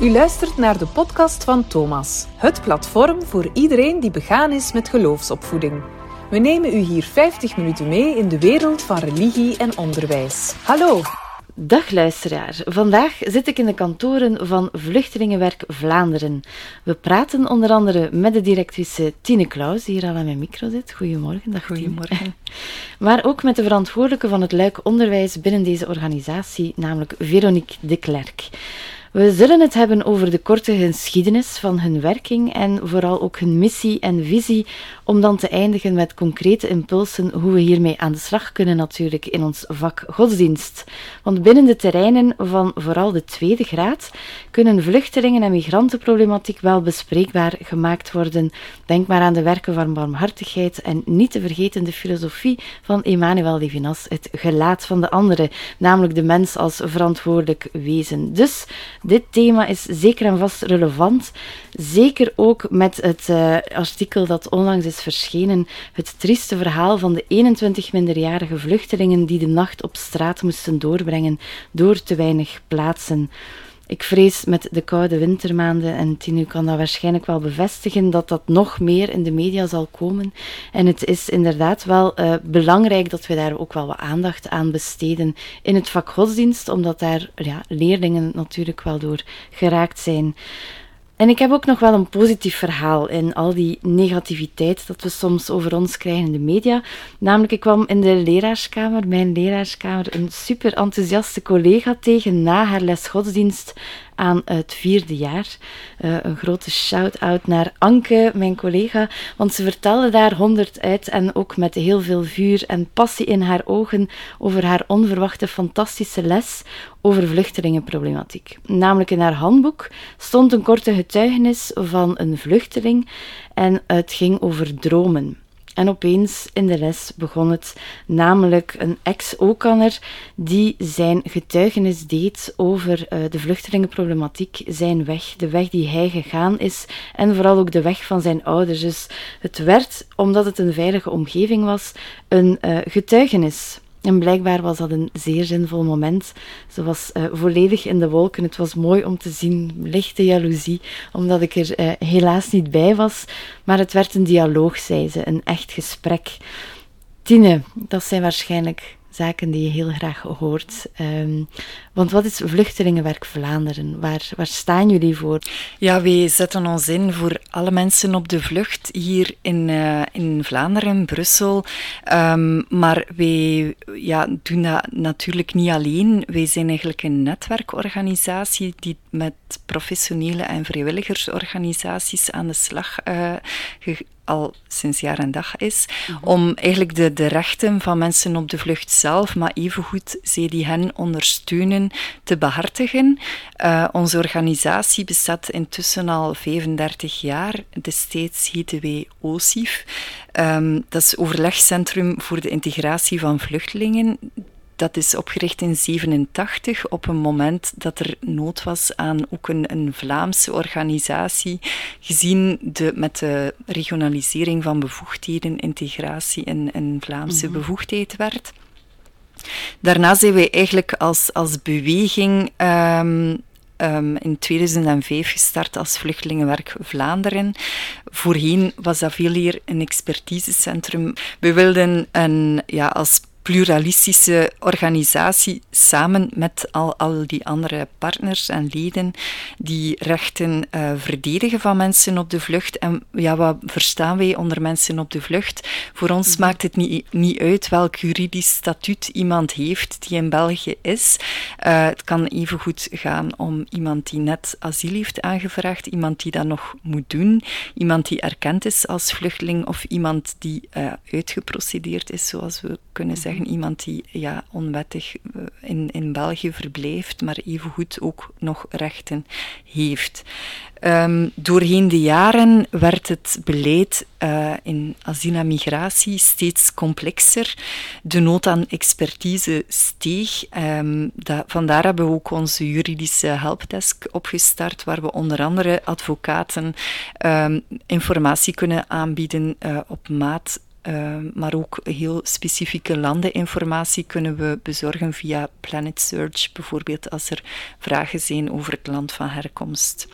U luistert naar de podcast van Thomas, het platform voor iedereen die begaan is met geloofsopvoeding. We nemen u hier 50 minuten mee in de wereld van religie en onderwijs. Hallo! Dag luisteraar, vandaag zit ik in de kantoren van Vluchtelingenwerk Vlaanderen. We praten onder andere met de directrice Tine Klaus, die hier al aan mijn micro zit. Goedemorgen. Dag Goedemorgen. Maar ook met de verantwoordelijke van het luik onderwijs binnen deze organisatie, namelijk Veronique de Klerk. We zullen het hebben over de korte geschiedenis van hun werking en vooral ook hun missie en visie, om dan te eindigen met concrete impulsen hoe we hiermee aan de slag kunnen natuurlijk in ons vak godsdienst. Want binnen de terreinen van vooral de tweede graad kunnen vluchtelingen en migrantenproblematiek wel bespreekbaar gemaakt worden. Denk maar aan de werken van barmhartigheid en niet te vergeten de filosofie van Emmanuel Levinas, het gelaat van de andere, namelijk de mens als verantwoordelijk wezen. Dus dit thema is zeker en vast relevant. Zeker ook met het uh, artikel dat onlangs is verschenen. Het trieste verhaal van de 21 minderjarige vluchtelingen die de nacht op straat moesten doorbrengen door te weinig plaatsen. Ik vrees met de koude wintermaanden, en Tinu kan dat waarschijnlijk wel bevestigen, dat dat nog meer in de media zal komen. En het is inderdaad wel uh, belangrijk dat we daar ook wel wat aandacht aan besteden in het vak godsdienst, omdat daar ja, leerlingen natuurlijk wel door geraakt zijn. En ik heb ook nog wel een positief verhaal in al die negativiteit dat we soms over ons krijgen in de media. Namelijk, ik kwam in de leraarskamer, mijn leraarskamer, een super enthousiaste collega tegen na haar les godsdienst aan het vierde jaar. Uh, een grote shout-out naar Anke, mijn collega, want ze vertelde daar honderd uit en ook met heel veel vuur en passie in haar ogen over haar onverwachte fantastische les over vluchtelingenproblematiek. Namelijk in haar handboek stond een korte getuigenis van een vluchteling en het ging over dromen. En opeens in de les begon het, namelijk een ex-Okanner die zijn getuigenis deed over uh, de vluchtelingenproblematiek, zijn weg, de weg die hij gegaan is en vooral ook de weg van zijn ouders. Dus het werd, omdat het een veilige omgeving was, een uh, getuigenis. En blijkbaar was dat een zeer zinvol moment. Ze was uh, volledig in de wolken. Het was mooi om te zien, lichte jaloezie, omdat ik er uh, helaas niet bij was. Maar het werd een dialoog, zei ze, een echt gesprek. Tine, dat zijn waarschijnlijk zaken die je heel graag hoort. Um, want wat is Vluchtelingenwerk Vlaanderen? Waar, waar staan jullie voor? Ja, wij zetten ons in voor alle mensen op de vlucht hier in, uh, in Vlaanderen, Brussel. Um, maar wij ja, doen dat natuurlijk niet alleen. Wij zijn eigenlijk een netwerkorganisatie die met professionele en vrijwilligersorganisaties aan de slag uh, al sinds jaar en dag is, mm -hmm. om eigenlijk de, de rechten van mensen op de vlucht zelf, maar evengoed zij die hen ondersteunen, te behartigen. Uh, onze organisatie bestaat intussen al 35 jaar. Destijds heten wij OSIF. Um, dat is Overlegcentrum voor de Integratie van Vluchtelingen dat is opgericht in 87 op een moment dat er nood was aan ook een, een Vlaamse organisatie, gezien de, met de regionalisering van bevoegdheden, integratie in een Vlaamse mm -hmm. bevoegdheid werd. Daarna zijn wij eigenlijk als, als beweging um, in 2005 gestart als Vluchtelingenwerk Vlaanderen. Voorheen was dat veel hier een expertisecentrum. We wilden een, ja, als pluralistische organisatie samen met al, al die andere partners en leden die rechten uh, verdedigen van mensen op de vlucht. En ja, wat verstaan wij onder mensen op de vlucht? Voor ons -hmm. maakt het niet, niet uit welk juridisch statuut iemand heeft die in België is. Uh, het kan evengoed gaan om iemand die net asiel heeft aangevraagd, iemand die dat nog moet doen, iemand die erkend is als vluchteling of iemand die uh, uitgeprocedeerd is, zoals we kunnen zeggen iemand die ja, onwettig eh, in, in België verblijft, maar evengoed ook nog rechten heeft. Um, doorheen de jaren werd het beleid uh, in asiel en migratie steeds complexer. De nood aan expertise steeg. Da vandaar hebben we ook onze juridische helpdesk opgestart, waar we onder andere advocaten um, informatie kunnen aanbieden uh, op maat maar ook heel specifieke landeninformatie kunnen we bezorgen via Planet Search, bijvoorbeeld als er vragen zijn over het land van herkomst.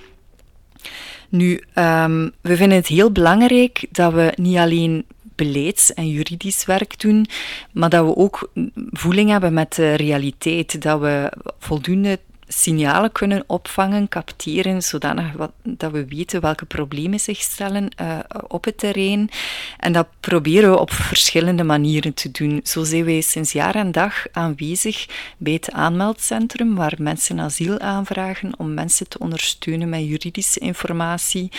Nu, um, we vinden het heel belangrijk dat we niet alleen beleids- en juridisch werk doen, maar dat we ook voeling hebben met de realiteit, dat we voldoende signalen kunnen opvangen, capteren, zodanig dat we weten welke problemen zich stellen uh, op het terrein. En dat proberen we op verschillende manieren te doen. Zo zijn wij sinds jaar en dag aanwezig bij het aanmeldcentrum, waar mensen asiel aanvragen om mensen te ondersteunen met juridische informatie,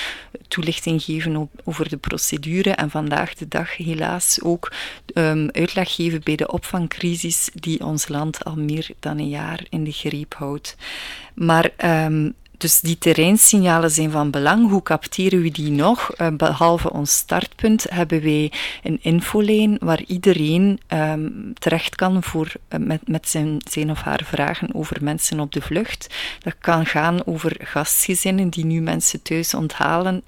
toelichting geven over de procedure en vandaag de dag helaas ook um, uitleg geven bij de opvangcrisis die ons land al meer dan een jaar in de greep houdt. Maar um, dus die terreinsignalen zijn van belang. Hoe capteren we die nog? Uh, behalve ons startpunt hebben wij een infolijn waar iedereen um, terecht kan voor, uh, met, met zijn, zijn of haar vragen over mensen op de vlucht. Dat kan gaan over gastgezinnen die nu mensen thuis onthalen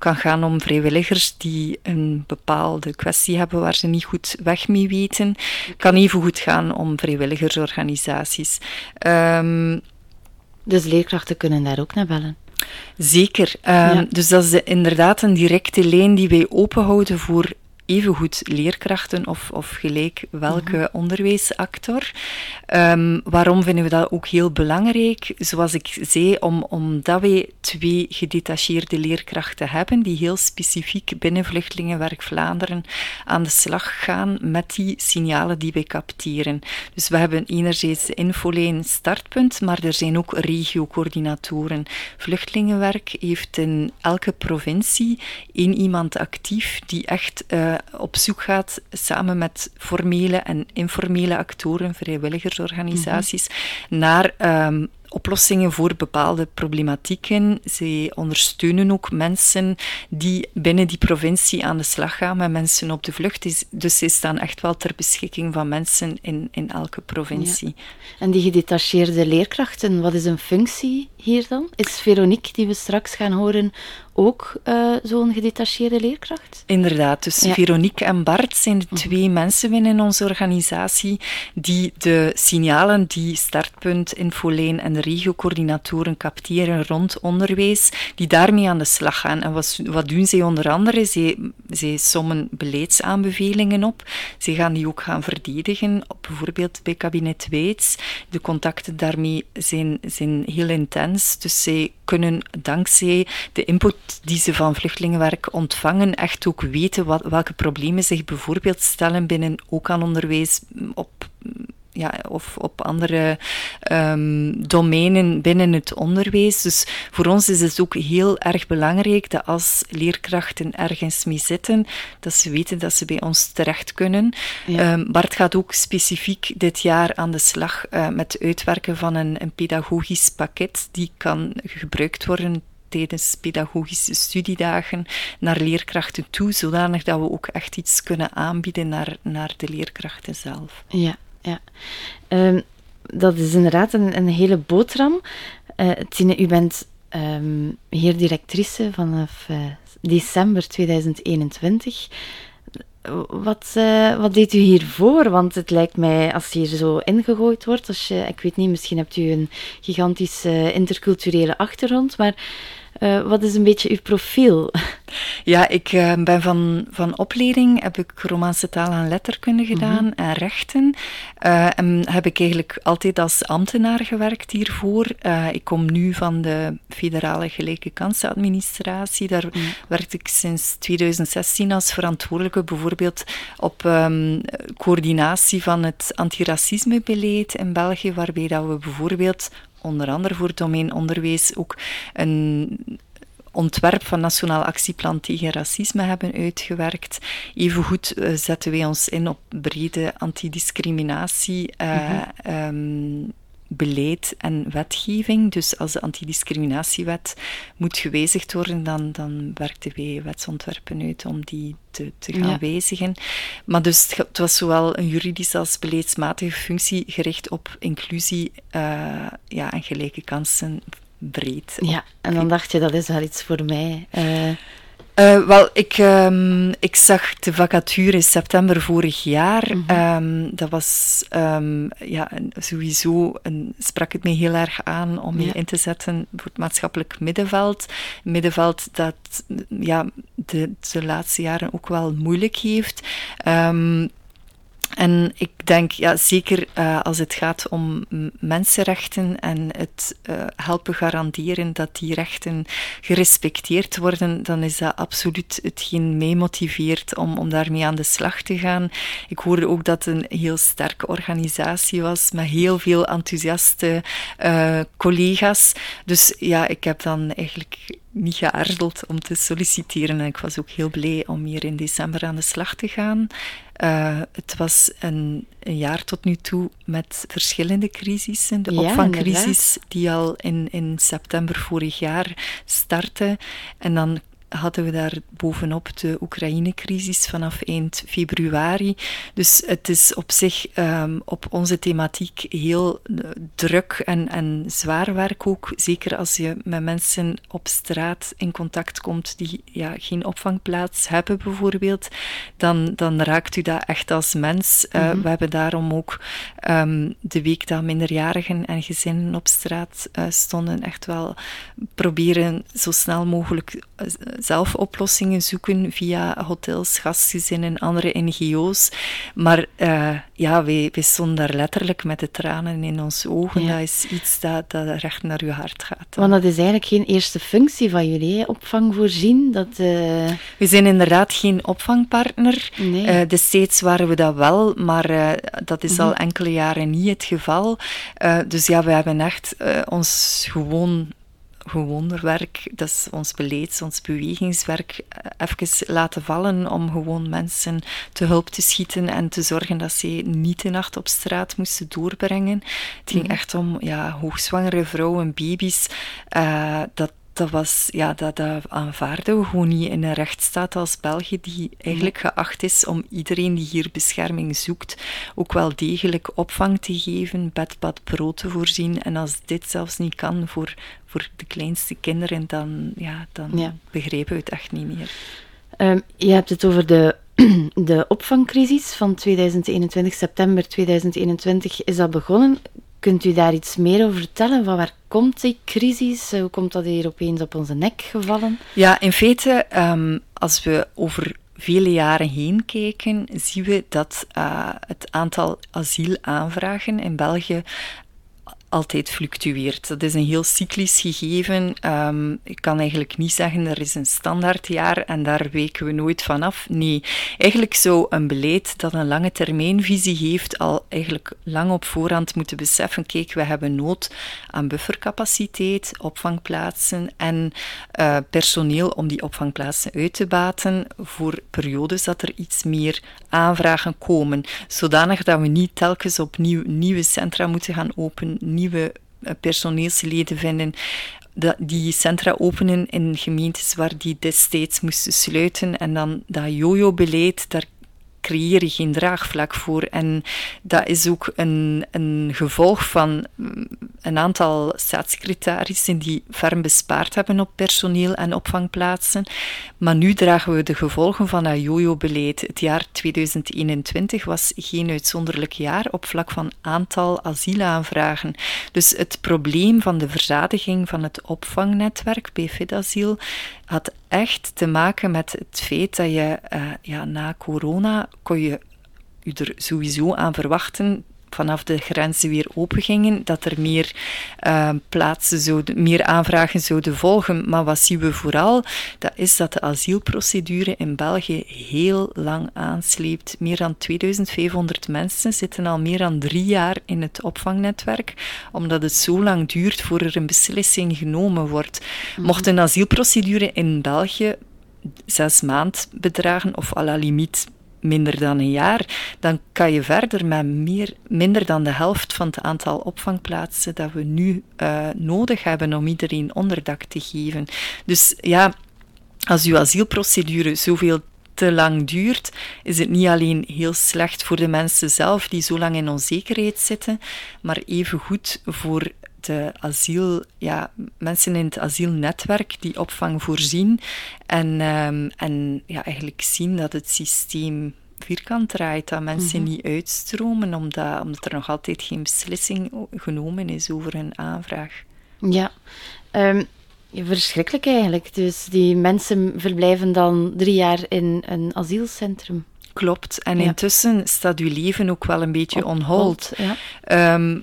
kan gaan om vrijwilligers die een bepaalde kwestie hebben waar ze niet goed weg mee weten. kan even goed gaan om vrijwilligersorganisaties. Um, dus leerkrachten kunnen daar ook naar bellen. Zeker. Um, Dus dat is inderdaad een directe lijn die wij openhouden voor evengoed leerkrachten of, of gelijk welke mhm. onderwijsactor. Um, waarom vinden we dat ook heel belangrijk? Zoals ik zei, om, omdat wij twee gedetacheerde leerkrachten hebben die heel specifiek binnen Vluchtelingenwerk Vlaanderen aan de slag gaan met die signalen die wij capteren. Dus we hebben enerzijds de infolijn startpunt, maar er zijn ook regiocoördinatoren. Vluchtelingenwerk heeft in elke provincie één iemand actief die echt uh, op zoek gaat samen met formele en informele actoren, vrijwilligersorganisaties, naar um, oplossingen voor bepaalde problematieken. Ze ondersteunen ook mensen die binnen die provincie aan de slag gaan met mensen op de vlucht. Dus ze staan echt wel ter beschikking van mensen in, in elke provincie. En die gedetacheerde leerkrachten, wat is een functie hier dan? Is Veronique, die we straks gaan horen, ook uh, zo'n gedetacheerde leerkracht? Inderdaad, dus Veronique en Bart zijn de mhm. twee mensen binnen onze organisatie die de signalen die Startpunt, Infolijn en de regiocoördinatoren capteren rond onderwijs, die daarmee aan de slag gaan. En wat, wat doen zij onder andere? Zij, zij sommen beleidsaanbevelingen op. Zij gaan die ook gaan verdedigen, bijvoorbeeld bij kabinet Weits. De contacten daarmee zijn, zijn heel intens, dus zij kunnen dankzij de input die ze van vluchtelingenwerk ontvangen, echt ook weten wat, welke problemen zich bijvoorbeeld stellen binnen ook aan onderwijs op ja, of op andere um, domeinen binnen het onderwijs. Dus voor ons is het ook heel erg belangrijk dat als leerkrachten ergens mee zitten, dat ze weten dat ze bij ons terecht kunnen. Ehm, Bart gaat ook specifiek dit jaar aan de slag uh, met het uitwerken van een, een pedagogisch pakket die kan gebruikt worden tijdens pedagogische studiedagen naar leerkrachten toe, zodanig dat we ook echt iets kunnen aanbieden naar, naar de leerkrachten zelf. Ja, ja. Um, dat is inderdaad een, een hele boterham. Uh, Tine, u bent um, hier directrice vanaf uh, december 2021. Wat, uh, wat deed u hiervoor? Want het lijkt mij, als hier zo ingegooid wordt, als je, ik weet niet, misschien hebt u een gigantische interculturele achtergrond, maar uh, wat is een beetje uw profiel? Ja, ik uh, ben van, van opleiding, heb ik Romaanse taal en letterkunde gedaan mm -hmm. en rechten. Uh, en heb ik eigenlijk altijd als ambtenaar gewerkt hiervoor. ik kom nu van de federale gelijke kansenadministratie. Daar mm. werkte ik sinds 2016 als verantwoordelijke bijvoorbeeld op um, coördinatie van het antiracismebeleid in België, waarbij dat we bijvoorbeeld onder andere voor het domein onderwijs ook een ontwerp van Nationaal Actieplan tegen Racisme hebben uitgewerkt. Evengoed uh, zetten wij ons in op brede antidiscriminatie. Uh, mm beleid en wetgeving. Dus als de antidiscriminatiewet moet gewijzigd worden, dan, dan werkten wij wetsontwerpen uit om die te, te gaan wijzigen. Maar dus het was zowel een juridisch als beleidsmatige functie gericht op inclusie uh, ja, en gelijke kansen breed. Ja, en dan dacht je, dat is wel iets voor mij. Uh, Uh, wel, ik, um, ik zag de vacature september vorig jaar. Mm -hmm. um, dat was um, ja, sowieso, een, sprak het me heel erg aan om ja. je in te zetten voor het maatschappelijk middenveld. Middenveld dat ja, de, de laatste jaren ook wel moeilijk heeft. En ik denk, ja, zeker uh, als het gaat om mensenrechten en het uh, helpen garanderen dat die rechten gerespecteerd worden, dan is dat absoluut hetgeen mij motiveert om, om daarmee aan de slag te gaan. Ik hoorde ook dat het een heel sterke organisatie was met heel veel enthousiaste uh, collega's. Dus ja, ik heb dan eigenlijk niet geaarzeld om te solliciteren. En ik was ook heel blij om hier in december aan de slag te gaan. Uh, het was een, een, jaar tot nu toe met verschillende crisissen. De ja, opvangcrisis inderdaad. die al in, in september vorig jaar startte. En dan hadden we daar bovenop de Oekraïne-crisis vanaf eind februari. Dus het is op zich um, op onze thematiek heel druk en, en zwaar werk ook. Zeker als je met mensen op straat in contact komt die ja, geen opvangplaats hebben, bijvoorbeeld. Dan, dan raakt u dat echt als mens. Uh, mm -hmm. We hebben daarom ook um, de week dat minderjarigen en gezinnen op straat uh, stonden, echt wel proberen zo snel mogelijk zelf oplossingen zoeken via hotels, gastgezinnen, andere NGO's. Maar uh, ja, wij, wij stonden daar letterlijk met de tranen in onze ogen. Ja. Dat is iets dat, dat recht naar uw hart gaat. Want dat is eigenlijk geen eerste functie van jullie, opvang voorzien? Dat, uh... We zijn inderdaad geen opvangpartner. Nee. Uh, destijds waren we dat wel, maar dat is mm -hmm. al enkele jaren niet het geval. dus ja, we hebben echt ons gewoon gewoon werk, dat is ons beleid, ons bewegingswerk, eh, even laten vallen om gewoon mensen te hulp te schieten en te zorgen dat ze niet de nacht op straat moesten doorbrengen. Het ging mm. echt om ja, hoogzwangere vrouwen, baby's, uh, dat dat, was, ja, dat, dat aanvaarden we gewoon niet in een rechtsstaat als België, die eigenlijk geacht is om iedereen die hier bescherming zoekt, ook wel degelijk opvang te geven, bed, bad, brood te voorzien. En als dit zelfs niet kan voor, voor de kleinste kinderen, dan, ja, dan ja. begrijpen we het echt niet meer. Um, je hebt het over de, de opvangcrisis van 2021, september 2021 is dat begonnen. Kunt u daar iets meer over vertellen? Van waar komt die crisis? Hoe komt dat hier opeens op onze nek gevallen? Ja, in feite, um, als we over vele jaren heen kijken, zien we dat uh, het aantal asielaanvragen in België altijd fluctueert. Dat is een heel cyclisch gegeven. Um, ik kan eigenlijk niet zeggen er is een standaardjaar en daar weken we nooit vanaf. Nee, eigenlijk zou een beleid dat een lange termijnvisie heeft al eigenlijk lang op voorhand moeten beseffen, kijk, we hebben nood aan buffercapaciteit, opvangplaatsen en uh, personeel om die opvangplaatsen uit te baten voor periodes dat er iets meer aanvragen komen, zodanig dat we niet telkens opnieuw nieuwe centra moeten gaan openen, nieuwe eh, personeelsleden vinden die centra openen in gemeentes waar die destijds moesten sluiten. En dan dat jojo-beleid, daar creëer je geen draagvlak voor. En dat is ook een, een gevolg van mm, een aantal staatssecretarissen die ferm bespaard hebben op personeel en opvangplaatsen. Maar nu dragen we de gevolgen van dat jojo-beleid. Het jaar 2021 was geen uitzonderlijk jaar op vlak van aantal asielaanvragen. Dus het probleem van de verzadiging van het opvangnetwerk bij FIDAsiel had echt te maken met het feit dat je uh, ja, na corona kon je je er sowieso aan verwachten vanaf de grenzen weer opengingen, dat er meer uh, plaatsen zouden, meer aanvragen zouden volgen. Maar wat zien we vooral? Dat is dat de asielprocedure in België heel lang aansleept. Meer dan 2500 mensen zitten al meer dan drie jaar in het opvangnetwerk, omdat het zo lang duurt voor er een beslissing genomen wordt. Mhm. Mocht een asielprocedure in België zes maand bedragen, of à la limiet minder dan een jaar, dan kan je verder met meer, minder dan de helft van het aantal opvangplaatsen dat we nu uh, nodig hebben om iedereen onderdak te geven. Dus ja, als uw asielprocedure zoveel te lang duurt, is het niet alleen heel slecht voor de mensen zelf die zo lang in onzekerheid zitten, maar evengoed voor de asiel, ja, mensen in het asielnetwerk die opvang voorzien en, ehm, en ja, eigenlijk zien dat het systeem vierkant draait, dat mensen mhm. niet uitstromen omdat, omdat er nog altijd geen beslissing genomen is over een aanvraag. Ja, um, verschrikkelijk eigenlijk. Dus die mensen verblijven dan drie jaar in een asielcentrum. Klopt. En intussen staat uw leven ook wel een beetje on hold. Ja. Ehm,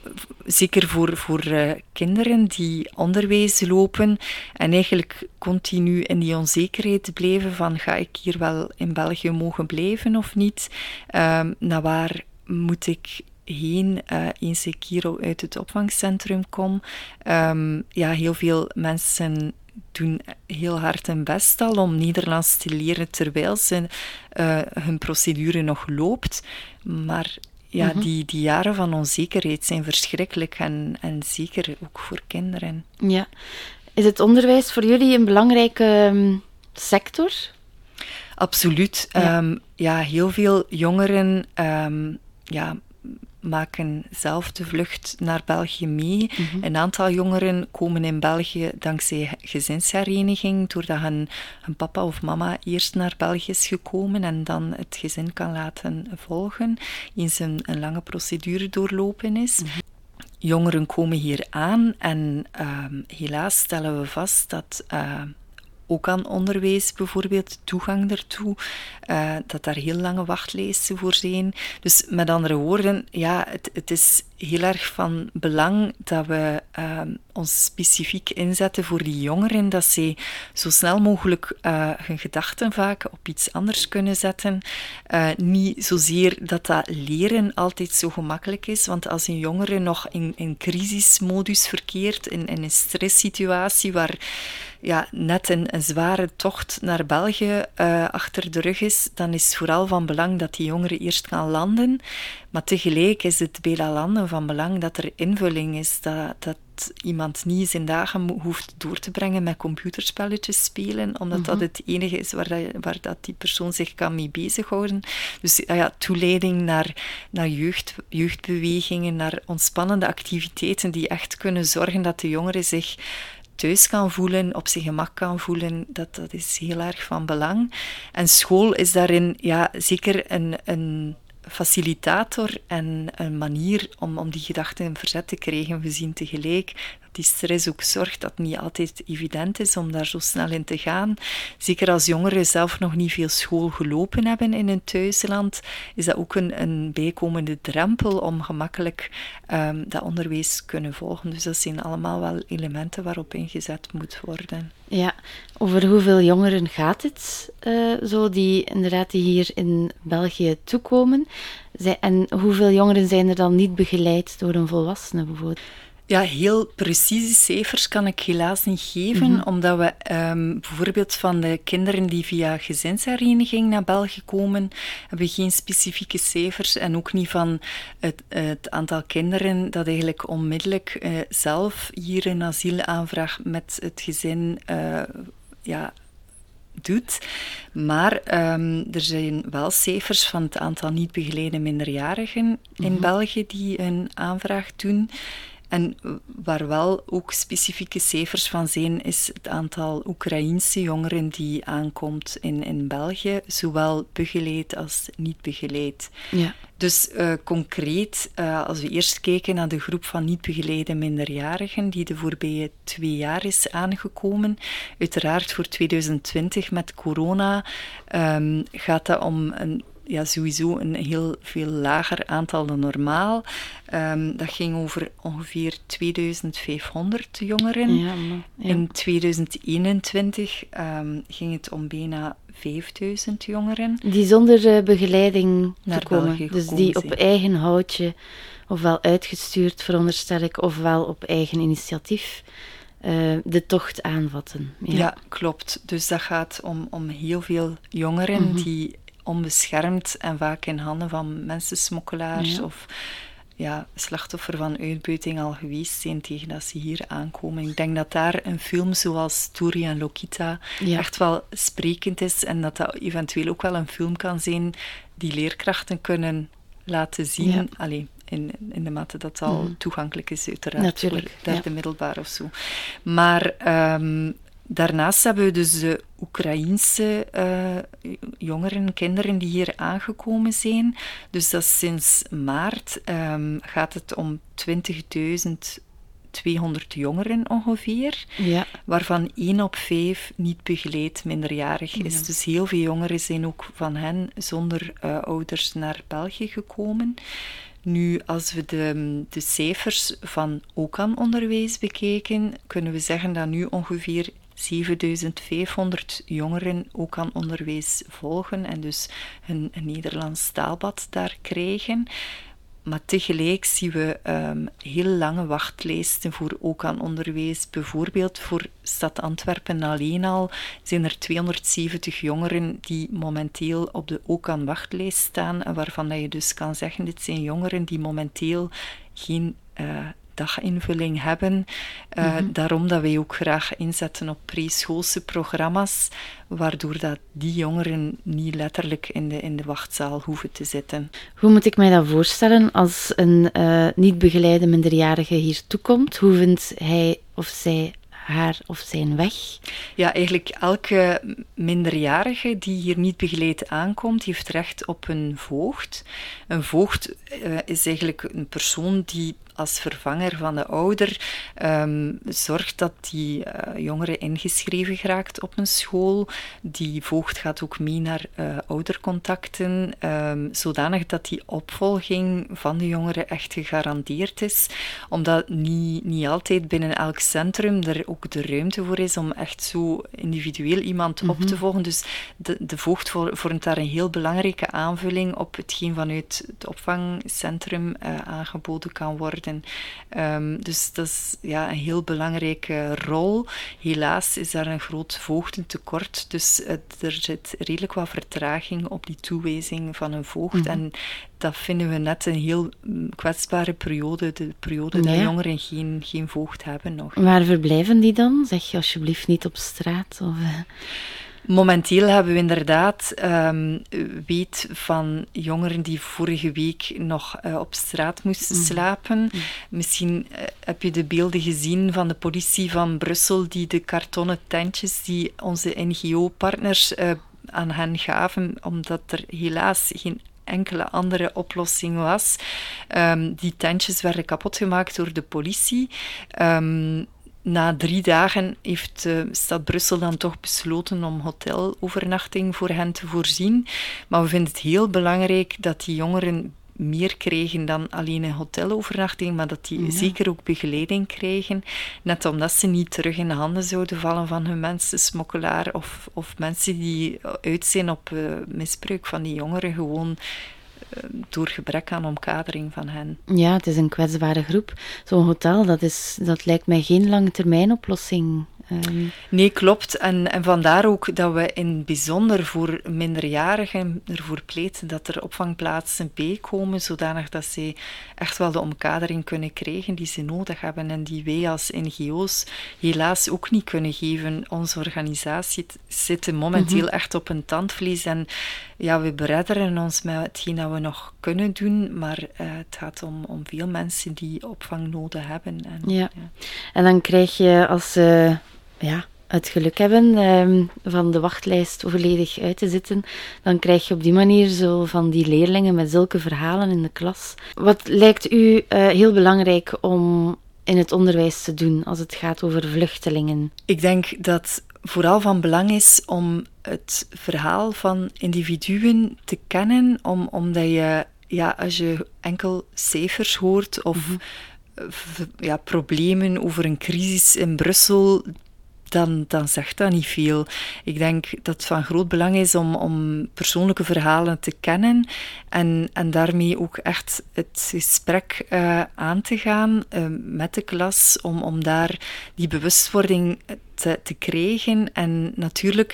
zeker voor, voor uh, kinderen die onderwijs lopen en eigenlijk continu in die onzekerheid blijven van ga ik hier wel in België mogen blijven of niet? Um, naar waar moet ik heen uh, eens ik hier uit het opvangcentrum kom? Um, ja, heel veel mensen doen heel hard hun best al om Nederlands te leren terwijl ze, uh, hun procedure nog loopt. Maar ja, mhm. die, die jaren van onzekerheid zijn verschrikkelijk en, en zeker ook voor kinderen. Ja. Is het onderwijs voor jullie een belangrijke ehm, sector? Absoluut. Ja, um, ja heel veel jongeren um, ja, maken zelf de vlucht naar België mee. Mhm. Een aantal jongeren komen in België dankzij gezinshereniging, doordat hun, hun, papa of mama eerst naar België is gekomen en dan het gezin kan laten volgen, eens een, een lange procedure doorlopen is. Mhm. Jongeren komen hier aan en ehm, helaas stellen we vast dat uh, ook aan onderwijs bijvoorbeeld, toegang daartoe, uh, dat daar heel lange wachtlijsten voor zijn. Dus met andere woorden, ja, het, het is heel erg van belang dat we uh, ons specifiek inzetten voor die jongeren, dat ze zo snel mogelijk uh, hun gedachten vaak op iets anders kunnen zetten. Uh, niet zozeer dat dat leren altijd zo gemakkelijk is, want als een jongere nog in, in crisismodus verkeert, in, in een stresssituatie waar ja, net een, een zware tocht naar België uh, achter de rug is, dan is vooral van belang dat die jongere eerst kan landen. Maar tegelijk is het bij dat landen van belang dat er invulling is, dat, dat iemand niet zijn dagen hoeft door te brengen met computerspelletjes spelen, omdat dat mhm. het enige is waar, dat, waar dat die persoon zich kan mee bezighouden. Dus ja, toeleiding naar, naar jeugd, jeugdbewegingen, naar ontspannende activiteiten die echt kunnen zorgen dat de jongere zich thuis kan voelen, op zijn gemak kan voelen, dat, dat is heel erg van belang. En school is daarin ja, zeker een, een facilitator en een manier om, om die gedachten in verzet te krijgen. We zien tegelijk die stress ook zorgt dat het niet altijd evident is om daar zo snel in te gaan. Zeker als jongeren zelf nog niet veel school gelopen hebben in hun thuisland, is dat ook een, een bijkomende drempel om gemakkelijk um, dat onderwijs kunnen volgen. Dus dat zijn allemaal wel elementen waarop ingezet moet worden. Ja, over hoeveel jongeren gaat het uh, zo, die inderdaad die hier in België toekomen? En hoeveel jongeren zijn er dan niet begeleid door een volwassene bijvoorbeeld? Ja, heel precieze cijfers kan ik helaas niet geven, mhm. omdat we um, bijvoorbeeld van de kinderen die via gezinshereniging naar België komen, hebben we geen specifieke cijfers en ook niet van het, het aantal kinderen dat eigenlijk onmiddellijk uh, zelf hier een asielaanvraag met het gezin uh, ja, doet. Maar um, er zijn wel cijfers van het aantal niet begeleide minderjarigen in mhm. België die een aanvraag doen. En waar wel ook specifieke cijfers van zijn, is het aantal Oekraïense jongeren die aankomt in, in België, zowel begeleid als niet begeleid. Ja. Dus uh, concreet, uh, als we eerst kijken naar de groep van niet begeleide minderjarigen, die de voorbije twee jaar is aangekomen, uiteraard voor 2020 met corona um, gaat dat om een ja, sowieso een heel veel lager aantal dan normaal. Um, dat ging over ongeveer 2500 jongeren. Ja, In 2021 um, ehm, ging het om bijna 5000 jongeren. Die zonder uh, begeleiding Naar komen. Dus die op eigen houtje, ofwel uitgestuurd, veronderstel ik, ofwel op eigen initiatief. Uh, de tocht aanvatten. Ja. ja. klopt. Dus dat gaat om, om heel veel jongeren mm -hmm. die onbeschermd en vaak in handen van mensensmokkelaars of ja, slachtoffer van uitbuiting al geweest zijn tegen dat ze hier aankomen. Ik denk dat daar een film zoals Turi en Lokita echt wel sprekend is en dat dat eventueel ook wel een film kan zijn die leerkrachten kunnen laten zien. Ja. in, in de mate dat al Mhm. toegankelijk is, uiteraard. Natuurlijk, Voor derde ja. middelbaar of zo. Maar ehm, daarnaast hebben we dus de Oekraïense eh, jongeren, kinderen die hier aangekomen zijn. Dus dat is sinds maart ehm, gaat het om 20.200 jongeren ongeveer Ja, waarvan één op vijf niet begeleid minderjarig is. Dus heel veel jongeren zijn ook van hen zonder eh, ouders naar België gekomen. Nu, als we de, de cijfers van OCAN-onderwijs bekijken, kunnen we zeggen dat nu ongeveer 7500 jongeren OCAN-onderwijs volgen en dus een, een Nederlands taalbad daar krijgen. Maar tegelijk zien we ehm, heel lange wachtlijsten voor ook aan onderwijs. Bijvoorbeeld voor stad Antwerpen alleen al zijn er 270 jongeren die momenteel op de ook aan wachtlijst staan. Waarvan dat je dus kan zeggen, dit zijn jongeren die momenteel geen eh, daginvulling hebben. Eh, Daarom dat wij ook graag inzetten op preschoolse programma's, waardoor dat die jongeren niet letterlijk in de, in de wachtzaal hoeven te zitten. Hoe moet ik mij dat voorstellen als een eh, niet begeleide minderjarige hier toekomt? Hoe vindt hij of zij haar of zijn weg? Ja, eigenlijk elke minderjarige die hier niet begeleid aankomt, heeft recht op een voogd. Een voogd eh, is eigenlijk een persoon die als vervanger van de ouder ehm, zorgt dat die eh, jongere ingeschreven geraakt op een school. Die voogd gaat ook mee naar eh, oudercontacten, ehm, zodanig dat die opvolging van de jongeren echt gegarandeerd is. Omdat niet, niet altijd binnen elk centrum er ook de ruimte voor is om echt zo individueel iemand op te volgen. Dus de, de voogd vor- vormt daar een heel belangrijke aanvulling op hetgeen vanuit het opvangcentrum eh, aangeboden kan worden. Ehm, dus dat is ja, een heel belangrijke rol. Helaas is daar een groot voogdentekort, dus het, er zit redelijk wat vertraging op die toewijzing van een voogd. En dat vinden we net een heel mm, kwetsbare periode, de periode dat jongeren geen, geen voogd hebben nog. Waar verblijven die dan? Zeg je alsjeblieft niet op straat? Of, eh, Momenteel hebben we inderdaad ehm, weet van jongeren die vorige week nog eh, op straat moesten slapen. Misschien eh, heb je de beelden gezien van de politie van Brussel die de kartonnen tentjes die onze NGO-partners eh, aan hen gaven, omdat er helaas geen enkele andere oplossing was. Ehm, die tentjes werden kapot gemaakt door de politie. Ehm, na drie dagen heeft de stad Brussel dan toch besloten om hotelovernachting voor hen te voorzien. Maar we vinden het heel belangrijk dat die jongeren meer krijgen dan alleen een hotelovernachting, maar dat die zeker ook begeleiding krijgen. Net omdat ze niet terug in de handen zouden vallen van hun mensensmokkelaar of, of mensen die uit zijn op eh, misbruik van die jongeren, gewoon eh, door gebrek aan omkadering van hen. ja, het is een kwetsbare groep. Zo'n hotel, dat, is, dat lijkt mij geen lange termijn oplossing. Ehm, Nee, klopt. En, en vandaar ook dat we in bijzonder voor minderjarigen ervoor pleiten dat er opvangplaatsen bijkomen, zodanig dat ze echt wel de omkadering kunnen krijgen die ze nodig hebben en die wij als NGO's helaas ook niet kunnen geven. Onze organisatie zit momenteel echt op een tandvlies en ja, we beredderen ons met hetgeen dat we nog kunnen doen, maar eh, het gaat om, om veel mensen die opvang nodig hebben. En, Ja. En dan krijg je, als ze ja, het geluk hebben ehm, van de wachtlijst volledig uit te zitten, dan krijg je op die manier zo van die leerlingen met zulke verhalen in de klas. Wat lijkt u eh, heel belangrijk om in het onderwijs te doen als het gaat over vluchtelingen? Ik denk dat vooral van belang is om het verhaal van individuen te kennen, om, omdat je, ja, als je enkel cijfers hoort of eh, v- ja, problemen over een crisis in Brussel, dan, dan zegt dat niet veel. Ik denk dat het van groot belang is om, om persoonlijke verhalen te kennen en, en daarmee ook echt het gesprek eh, aan te gaan eh, met de klas, om, om daar die bewustwording te, te krijgen. En natuurlijk,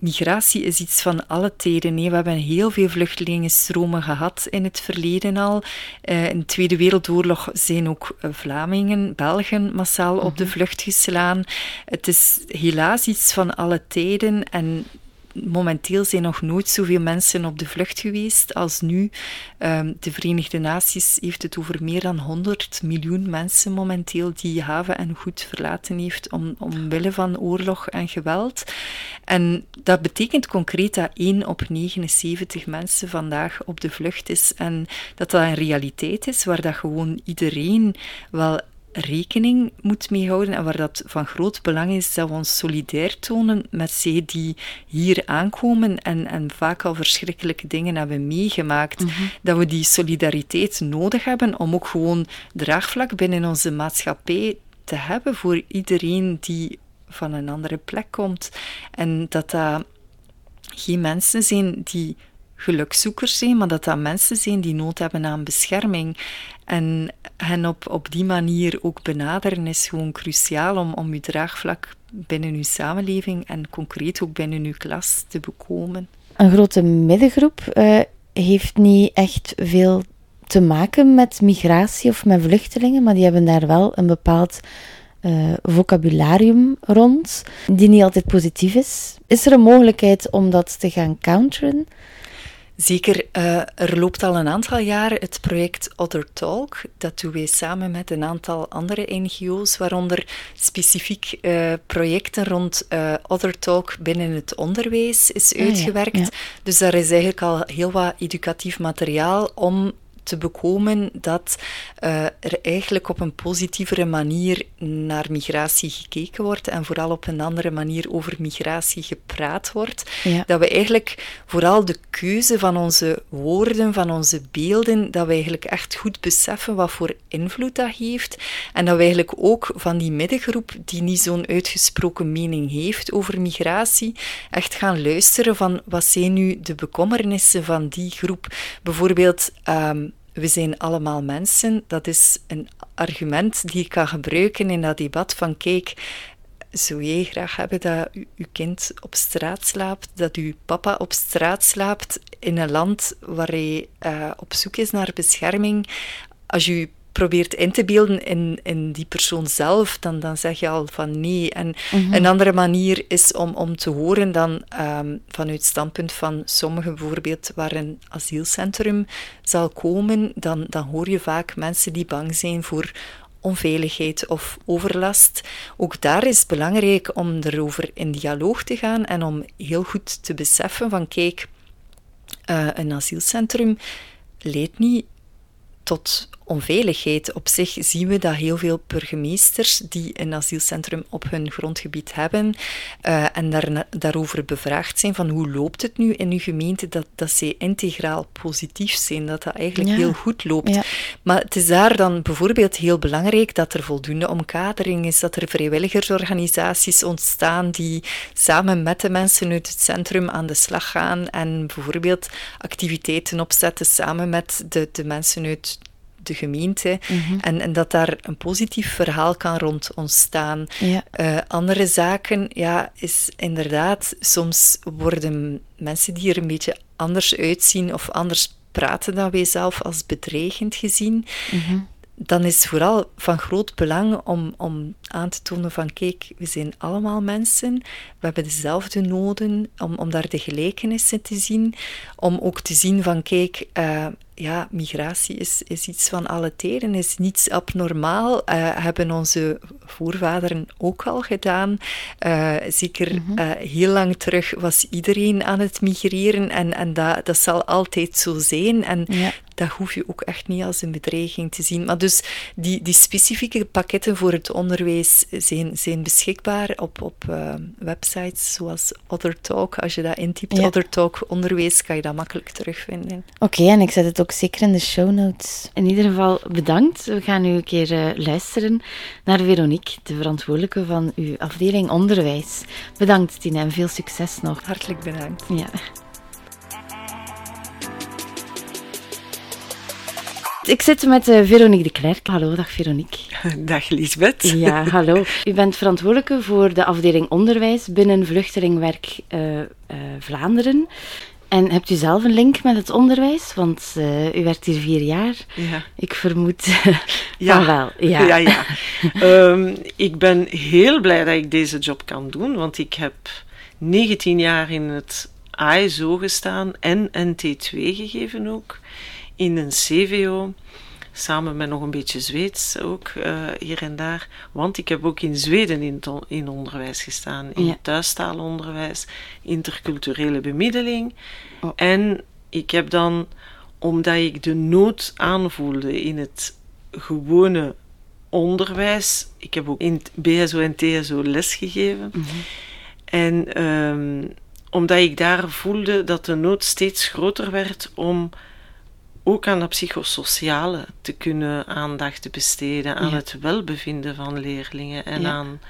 migratie is iets van alle tijden. Nee, we hebben heel veel vluchtelingenstromen gehad in het verleden al. Eh, in de Tweede Wereldoorlog zijn ook eh, Vlamingen, Belgen massaal op de vlucht geslaan. Het is helaas iets van alle tijden en momenteel zijn nog nooit zoveel mensen op de vlucht geweest als nu. Ehm, de Verenigde Naties heeft het over meer dan 100 miljoen mensen momenteel die haven en goed verlaten heeft om, omwille van oorlog en geweld. En dat betekent concreet dat 1 op 79 mensen vandaag op de vlucht is en dat dat een realiteit is waar dat gewoon iedereen wel rekening moet mee houden en waar dat van groot belang is dat we ons solidair tonen met zij die hier aankomen en, en vaak al verschrikkelijke dingen hebben meegemaakt. Mhm. Dat we die solidariteit nodig hebben om ook gewoon draagvlak binnen onze maatschappij te hebben voor iedereen die van een andere plek komt. En dat dat geen mensen zijn die gelukzoekers zijn, maar dat dat mensen zijn die nood hebben aan bescherming. En hen op, op die manier ook benaderen is gewoon cruciaal om, om uw draagvlak binnen uw samenleving en concreet ook binnen uw klas te bekomen. Een grote middengroep uh, heeft niet echt veel te maken met migratie of met vluchtelingen, maar die hebben daar wel een bepaald uh, vocabularium rond, die niet altijd positief is. Is er een mogelijkheid om dat te gaan counteren? Zeker, uh, er loopt al een aantal jaren het project Other Talk. Dat doen wij samen met een aantal andere NGO's, waaronder specifiek uh, projecten rond uh, Other Talk binnen het onderwijs is ah, uitgewerkt. Dus daar is eigenlijk al heel wat educatief materiaal om te bekomen dat uh, er eigenlijk op een positievere manier naar migratie gekeken wordt en vooral op een andere manier over migratie gepraat wordt. Dat we eigenlijk vooral de keuze van onze woorden, van onze beelden, dat we eigenlijk echt goed beseffen wat voor invloed dat heeft en dat we eigenlijk ook van die middengroep die niet zo'n uitgesproken mening heeft over migratie, echt gaan luisteren van wat zijn nu de bekommernissen van die groep. Bijvoorbeeld um, we zijn allemaal mensen. Dat is een argument die ik kan gebruiken in dat debat van kijk, zou jij graag hebben dat uw kind op straat slaapt, dat uw papa op straat slaapt in een land waar hij uh, op zoek is naar bescherming? Als je probeert in te beelden in, in die persoon zelf, dan, dan zeg je al van nee. En mhm. een andere manier is om, om te horen dan um, vanuit het standpunt van sommigen bijvoorbeeld waar een asielcentrum zal komen, dan, dan hoor je vaak mensen die bang zijn voor onveiligheid of overlast. Ook daar is het belangrijk om erover in dialoog te gaan en om heel goed te beseffen van kijk, uh, een asielcentrum leidt niet tot onveiligheid. Op zich zien we dat heel veel burgemeesters die een asielcentrum op hun grondgebied hebben uh, en daar, daarover bevraagd zijn van hoe loopt het nu in uw gemeente, dat, dat zij integraal positief zijn, dat dat eigenlijk heel goed loopt. Maar het is daar dan bijvoorbeeld heel belangrijk dat er voldoende omkadering is, dat er vrijwilligersorganisaties ontstaan die samen met de mensen uit het centrum aan de slag gaan en bijvoorbeeld activiteiten opzetten samen met de, de mensen uit de gemeente. Mhm. en, en, dat daar een positief verhaal kan rond ontstaan. Eh, andere zaken, ja, is inderdaad, soms worden mensen die er een beetje anders uitzien of anders praten dan wij zelf als bedreigend gezien. Mhm. Dan is het vooral van groot belang om, om aan te tonen van kijk, we zijn allemaal mensen, we hebben dezelfde noden, om, om daar de gelijkenissen te zien, om ook te zien van kijk, uh, ja, migratie is, is iets van alle tijden, is niets abnormaal. Uh, hebben onze voorvaderen ook al gedaan. Uh, zeker mhm. uh, heel lang terug was iedereen aan het migreren en, en dat, dat zal altijd zo zijn. En dat hoef je ook echt niet als een bedreiging te zien. Maar dus die, die specifieke pakketten voor het onderwijs zijn, zijn beschikbaar op, op websites zoals OtherTalk. Als je dat intypt, ja. OtherTalk onderwijs, kan je dat makkelijk terugvinden. Oké, en ik zet het ook zeker in de show notes. In ieder geval bedankt. We gaan nu een keer uh, luisteren naar Veronique, de verantwoordelijke van uw afdeling onderwijs. Bedankt Tina en veel succes nog. Hartelijk bedankt. Ja. Ik zit met uh, Veronique de Klerk. Hallo, dag Veronique. Dag Lisbeth. Ja, hallo. U bent verantwoordelijke voor de afdeling onderwijs binnen Vluchtelingwerk uh, Vlaanderen. En hebt u zelf een link met het onderwijs? Want uh, u werkt hier vier jaar. Ja. Ik vermoed ja. van wel. Ja, ja. ja. um, ik ben heel blij dat ik deze job kan doen, want ik heb 19 jaar in het ASO gestaan en NT2 gegeven ook, in een CVO samen met nog een beetje Zweeds ook uh, hier en daar. Want ik heb ook in Zweden in, in onderwijs gestaan, in Ja. thuistaalonderwijs, interculturele bemiddeling. Oh. En ik heb dan, omdat ik de nood aanvoelde in het gewone onderwijs, ik heb ook in BSO en TSO lesgegeven. Mhm. En ehm, omdat ik daar voelde dat de nood steeds groter werd om ook aan het psychosociale te kunnen aandacht te besteden, aan Ja. het welbevinden van leerlingen en Ja. aan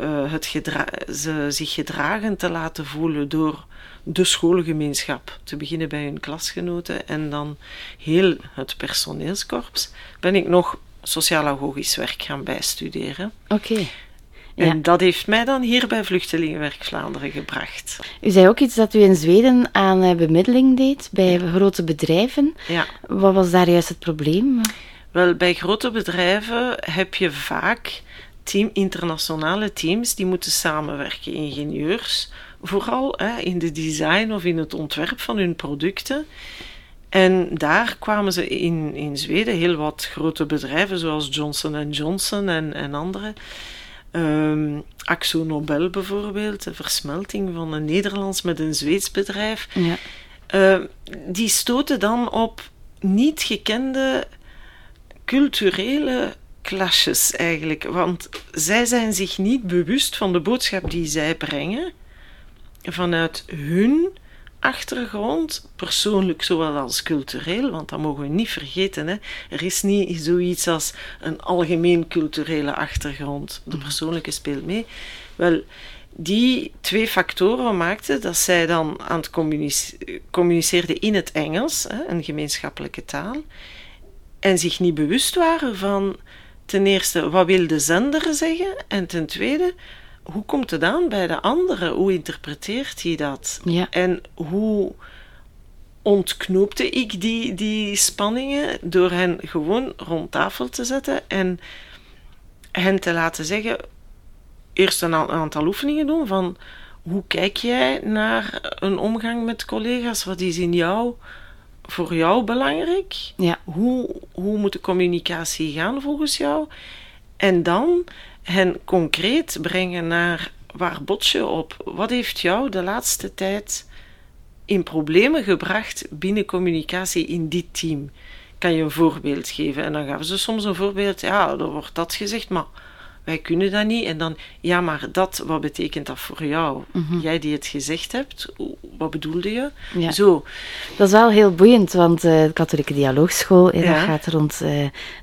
eh, het gedra- ze zich gedragen te laten voelen door de schoolgemeenschap, te beginnen bij hun klasgenoten en dan heel het personeelskorps, ben ik nog sociaal-agogisch werk gaan bijstuderen. Oké. Ja. dat heeft mij dan hier bij Vluchtelingenwerk Vlaanderen gebracht. U zei ook iets dat u in Zweden aan eh, bemiddeling deed bij grote bedrijven. Ja. Wat was daar juist het probleem? Wel, bij grote bedrijven heb je vaak team, internationale teams die moeten samenwerken, ingenieurs, vooral hè, in de design of in het ontwerp van hun producten. En daar kwamen ze in, in Zweden heel wat grote bedrijven, zoals Johnson Johnson en, en andere. Ehm Axo Nobel bijvoorbeeld, de versmelting van een Nederlands met een Zweeds bedrijf. Ja. Eh, die stoten dan op niet gekende culturele clashes eigenlijk. Want zij zijn zich niet bewust van de boodschap die zij brengen vanuit hun achtergrond, persoonlijk zowel als cultureel, want dat mogen we niet vergeten. Hè. Er is niet zoiets als een algemeen culturele achtergrond. De persoonlijke speelt mee. Wel, die twee factoren maakten dat zij dan aan het communice- communiceerden in het Engels, hè, een gemeenschappelijke taal, en zich niet bewust waren van ten eerste wat wil de zender zeggen en ten tweede hoe komt het aan bij de andere? Hoe interpreteert hij dat? Ja. En hoe ontknoopte ik die, die spanningen door hen gewoon rond tafel te zetten en hen te laten zeggen, eerst een aantal oefeningen doen van hoe kijk jij naar een omgang met collega's? Wat is in jou, voor jou belangrijk? Ja. Hoe, hoe moet de communicatie gaan volgens jou? En dan hen concreet brengen naar waar bots je op? Wat heeft jou de laatste tijd in problemen gebracht binnen communicatie in dit team? Kan je een voorbeeld geven? En dan gaven ze soms een voorbeeld. Ja, er wordt dat gezegd, maar wij kunnen dat niet. En dan, ja, maar dat, wat betekent dat voor jou? Jij die het gezegd hebt, wat bedoelde je? Ja. Zo, Dat is wel heel boeiend, want eh, de katholieke dialoogschool eh, dat Ja. gaat rond eh,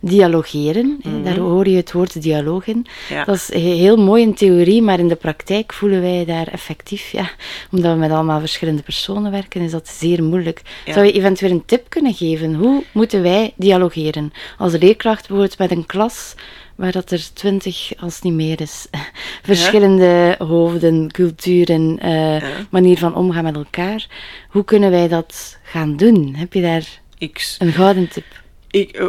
dialogeren. Eh, Daar hoor je het woord dialoog in. Ja. Dat is he- heel mooi in theorie, maar in de praktijk voelen wij daar effectief, ja, omdat we met allemaal verschillende personen werken, is dat zeer moeilijk. Zou je eventueel een tip kunnen geven? Hoe moeten wij dialogeren? Als leerkracht bijvoorbeeld met een klas waar dat er twintig, als het niet meer is, verschillende hoofden, culturen, eh, Ja. manier van omgaan met elkaar. Hoe kunnen wij dat gaan doen? Heb je daar ik, een gouden tip? Ik, eh,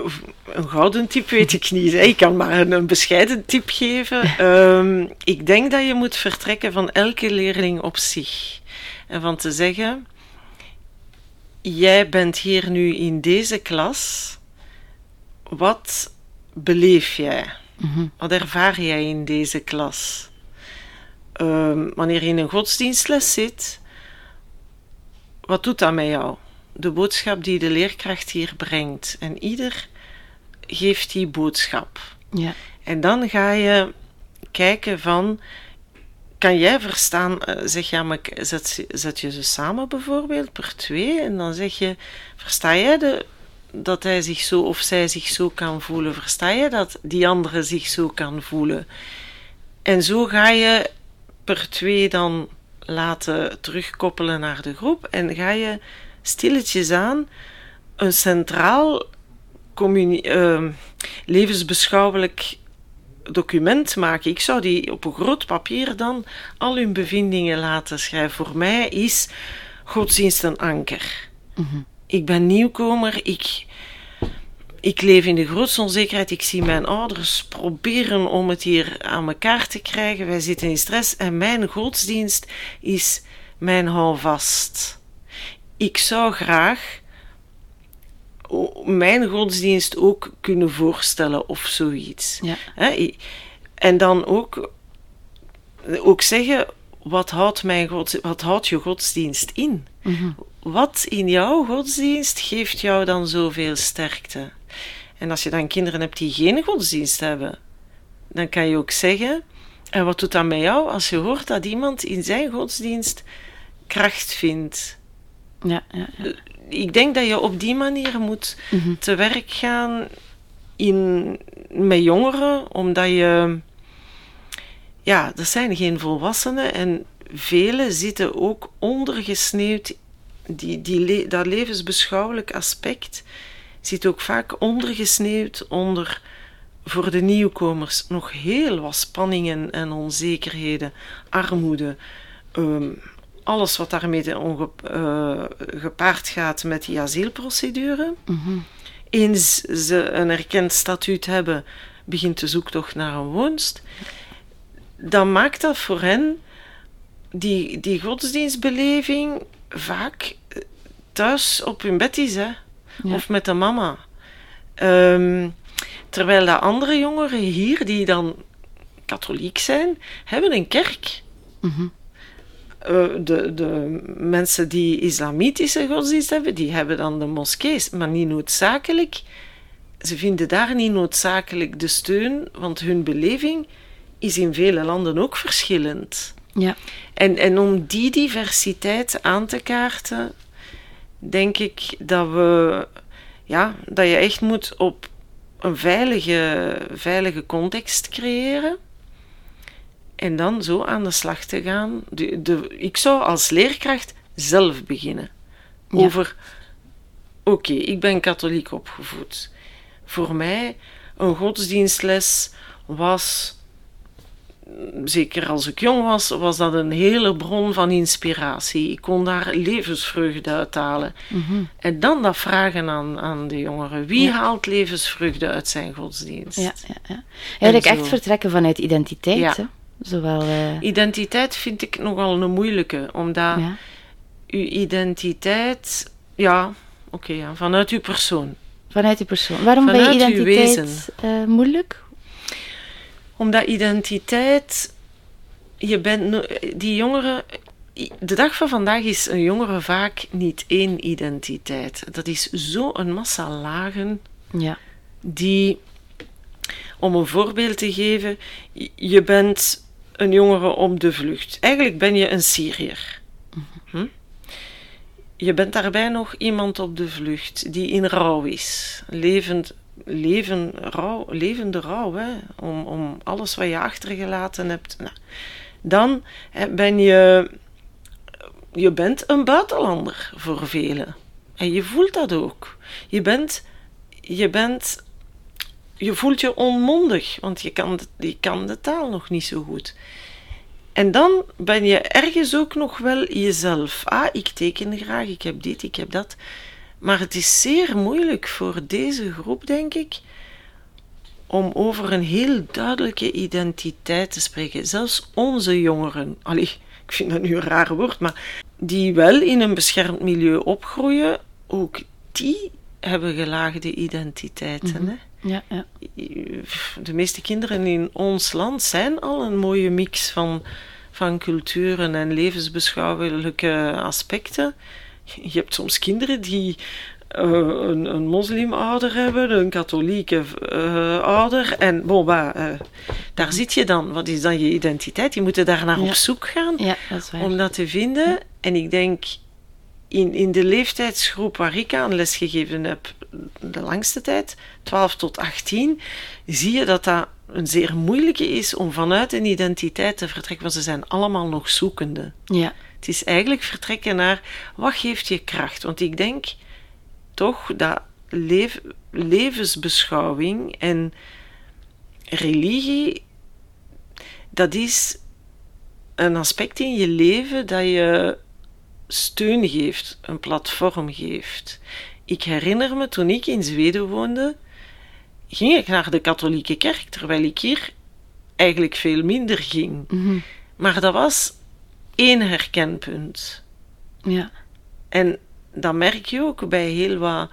een gouden tip weet ik niet. hè. Ik kan maar een, een bescheiden tip geven. Ehm, ik denk dat je moet vertrekken van elke leerling op zich. En van te zeggen: Jij bent hier nu in deze klas. Wat beleef jij? Wat ervaar jij in deze klas? Ehm, wanneer je in een godsdienstles zit, wat doet dat met jou? De boodschap die de leerkracht hier brengt. En ieder geeft die boodschap. Ja. En dan ga je kijken van... Kan jij verstaan, eh, zeg ja, maar zet, zet je ze samen bijvoorbeeld per twee en dan zeg je, versta jij de, dat hij zich zo of zij zich zo kan voelen? Versta je dat die andere zich zo kan voelen? En zo ga je per twee dan laten terugkoppelen naar de groep en ga je stilletjes aan een centraal ehm, levensbeschouwelijk document maken. Ik zou die op een groot papier dan al hun bevindingen laten schrijven. Voor mij is godsdienst een anker. Ik ben nieuwkomer, ik, ik leef in de grootste onzekerheid. Ik zie mijn ouders proberen om het hier aan elkaar te krijgen. Wij zitten in stress en mijn godsdienst is mijn houvast. Ik zou graag mijn godsdienst ook kunnen voorstellen of zoiets. Ja. En dan ook, ook zeggen, wat houdt, mijn gods, wat houdt je godsdienst in? Mhm. Wat in jouw godsdienst geeft jou dan zoveel sterkte? En als je dan kinderen hebt die geen godsdienst hebben, dan kan je ook zeggen, en wat doet dat met jou als je hoort dat iemand in zijn godsdienst kracht vindt? Ja, ja, ja. Ik denk dat je op die manier moet Mhm. te werk gaan in, met jongeren, omdat je. Ja, dat zijn geen volwassenen en velen zitten ook ondergesneeuwd. Die, die, dat levensbeschouwelijk aspect zit ook vaak ondergesneeuwd onder voor de nieuwkomers nog heel wat spanningen en onzekerheden, armoede, ehm, alles wat daarmee onge- eh, gepaard gaat met die asielprocedure. Mhm. Eens ze een erkend statuut hebben, begint de zoektocht naar een woonst. Dan maakt dat voor hen die, die godsdienstbeleving vaak eh, thuis op hun bed is, hè? Ja. of met de mama. Ehm, terwijl de andere jongeren hier, die dan katholiek zijn, hebben een kerk. Mhm. Eh, de, de mensen die islamitische godsdienst hebben, die hebben dan de moskees, maar niet noodzakelijk. Ze vinden daar niet noodzakelijk de steun, want hun beleving is in vele landen ook verschillend. Ja. En, en om die diversiteit aan te kaarten, denk ik dat we, ja, dat je echt moet op een veilige, veilige context creëren. En dan zo aan de slag te gaan. De, de, ik zou als leerkracht zelf beginnen. Ja. Over, oké, ik ben katholiek opgevoed. Voor mij, een godsdienstles was zeker als ik jong was, was dat een hele bron van inspiratie. Ik kon daar levensvreugde uithalen. Mhm. En dan dat vragen aan, aan de jongeren. Wie Ja. haalt levensvreugde uit zijn godsdienst? Ja, ja, ja. Eigenlijk echt vertrekken vanuit identiteit. Ja. Hè? Zowel, eh, Identiteit vind ik nogal een moeilijke, omdat ja. uw identiteit, ja, oké, vanuit uw persoon. Vanuit die persoon. Waarom Vanuit uw identiteit wezen. eh, moeilijk? Omdat identiteit, je bent, die jongeren, de dag van vandaag is een jongere vaak niet één identiteit. Dat is zo'n massa lagen Ja. die, om een voorbeeld te geven, je bent een jongere op de vlucht. Eigenlijk ben je een Syriër. Hm? Je bent daarbij nog iemand op de vlucht die in rouw is. Levend, leven, rouw, levende rouw, hè? Om, om alles wat je achtergelaten hebt. Nou, dan ben je, je bent een buitenlander voor velen. En je voelt dat ook. Je bent, je bent je voelt je onmondig, want je kan, je kan de taal nog niet zo goed. En dan ben je ergens ook nog wel jezelf. Ah, ik teken graag, ik heb dit, ik heb dat. Maar het is zeer moeilijk voor deze groep, denk ik, om over een heel duidelijke identiteit te spreken. Zelfs onze jongeren, allee, ik vind dat nu een raar woord, maar die wel in een beschermd milieu opgroeien, ook die hebben gelaagde identiteiten. hè? Ja, ja. de meeste kinderen in ons land zijn al een mooie mix van, van culturen en levensbeschouwelijke aspecten. Je hebt soms kinderen die eh, een, een moslimouder hebben, een katholieke eh, ouder. En bon, bah, eh, daar zit je dan. Wat is dan je identiteit? Je moet daar naar Ja. op zoek gaan ja, dat om dat te vinden. En ik denk, in, in de leeftijdsgroep waar ik aan lesgegeven heb, de langste tijd, 12 tot 18, zie je dat dat een zeer moeilijke is om vanuit een identiteit te vertrekken, want ze zijn allemaal nog zoekende. Ja, Het is eigenlijk vertrekken naar wat geeft je kracht. Want ik denk toch dat levensbeschouwing en religie, dat is een aspect in je leven dat je steun geeft, een platform geeft. Ik herinner me toen ik in Zweden woonde, ging ik naar de katholieke kerk, terwijl ik hier eigenlijk veel minder ging. Mhm. Maar dat was één herkenpunt. Ja. En dat merk je ook bij heel wat,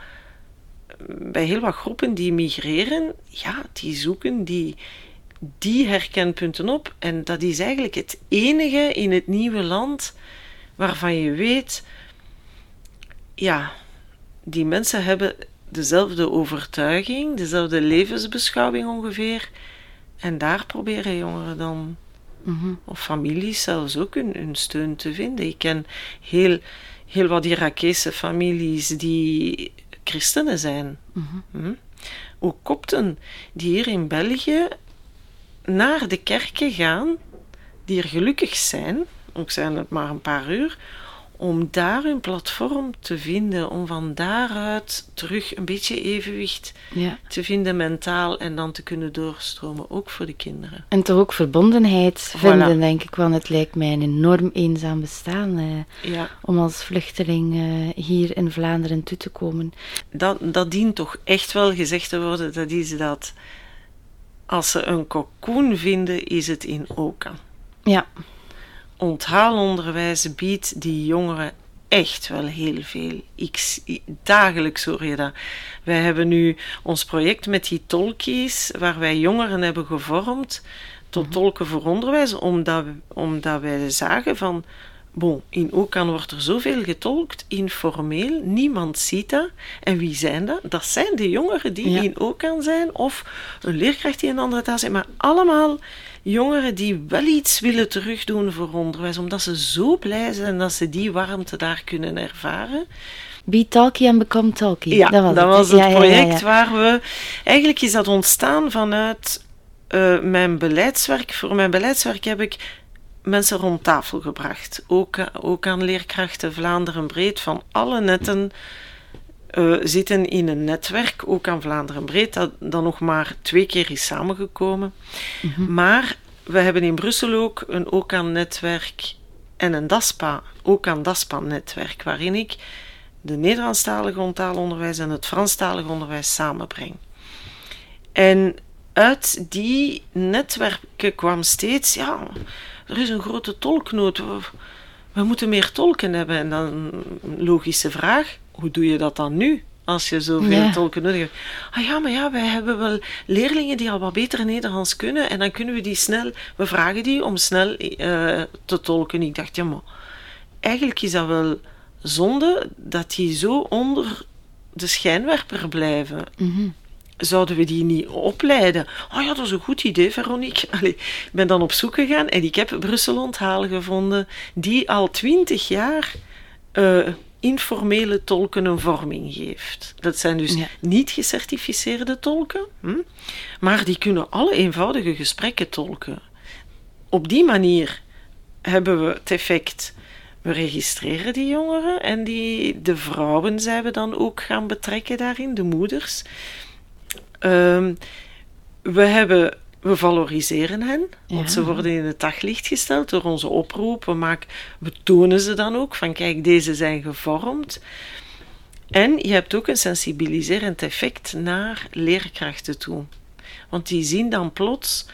bij heel wat groepen die migreren. Ja, die zoeken die, die herkenpunten op. En dat is eigenlijk het enige in het nieuwe land waarvan je weet, ja, die mensen hebben dezelfde overtuiging, dezelfde levensbeschouwing ongeveer. En daar proberen jongeren dan, Mhm. of families zelfs ook, hun, hun steun te vinden. Ik ken heel, heel wat Irakese families die christenen zijn. Hm? Ook kopten die hier in België naar de kerken gaan, die er gelukkig zijn, ook zijn het maar een paar uur, om daar hun platform te vinden, om van daaruit terug een beetje evenwicht ja. te vinden mentaal en dan te kunnen doorstromen, ook voor de kinderen. En toch ook verbondenheid vinden, denk ik, want het lijkt mij een enorm eenzaam bestaan eh, Ja, om als vluchteling eh, hier in Vlaanderen toe te komen. dat, dat dient toch echt wel gezegd te worden, dat is dat als ze een cocoon vinden, is het in Oka. Ja, onthaalonderwijs biedt die jongeren echt wel heel veel. Ik, dagelijks hoor je dat. Wij hebben nu ons project met die tolkies, waar wij jongeren hebben gevormd tot tolken voor onderwijs, omdat, omdat wij zagen van, bon, in Okan wordt er zoveel getolkt, informeel, niemand ziet dat. En wie zijn dat? Dat zijn de jongeren die Ja. in Okan zijn, of een leerkracht die in een andere taal zijn, maar allemaal jongeren die wel iets willen terugdoen voor onderwijs, omdat ze zo blij zijn dat ze die warmte daar kunnen ervaren. be talkie en become talkie. Ja, dat was dat het. was het Ja, ja, ja, project waar we... Eigenlijk is dat ontstaan vanuit eh, mijn beleidswerk. Voor mijn beleidswerk heb ik mensen rond tafel gebracht. Ook, ook aan leerkrachten Vlaanderen breed van alle netten eh, zitten in een netwerk, ook aan Vlaanderen breed, dat dan nog maar twee keer is samengekomen. Maar we hebben in Brussel ook een ook aan netwerk en een DASPA, ook aan DASPA-netwerk, waarin ik de Nederlandstalige onttaalonderwijs en het Franstalige onderwijs samenbreng. En uit die netwerken kwam steeds, ja, er is een grote tolknood. We, we moeten meer tolken hebben. En dan een logische vraag, hoe doe je dat dan nu? Als je zoveel Ja. tolken nodig hebt. Ah ja, maar ja, wij hebben wel leerlingen die al wat beter Nederlands kunnen. En dan kunnen we die snel, we vragen die om snel eh, te tolken. Ik dacht, ja, maar eigenlijk is dat wel zonde dat die zo onder de schijnwerper blijven. Mhm. Zouden we die niet opleiden? Oh ja, dat is een goed idee, Veronique. Allee, ik ben dan op zoek gegaan en ik heb Brussel onthaal gevonden die al twintig jaar eh, informele tolken een vorming geeft. Dat zijn dus Ja. niet gecertificeerde tolken, hm? maar die kunnen alle eenvoudige gesprekken tolken. Op die manier hebben we het effect. We registreren die jongeren en die, de vrouwen zijn we dan ook gaan betrekken daarin, de moeders. Ehm, we, hebben, we valoriseren hen, want Ja. ze worden in het daglicht gesteld door onze oproep. We, maken, we tonen ze dan ook van kijk, deze zijn gevormd. En je hebt ook een sensibiliserend effect naar leerkrachten toe. Want die zien dan plots,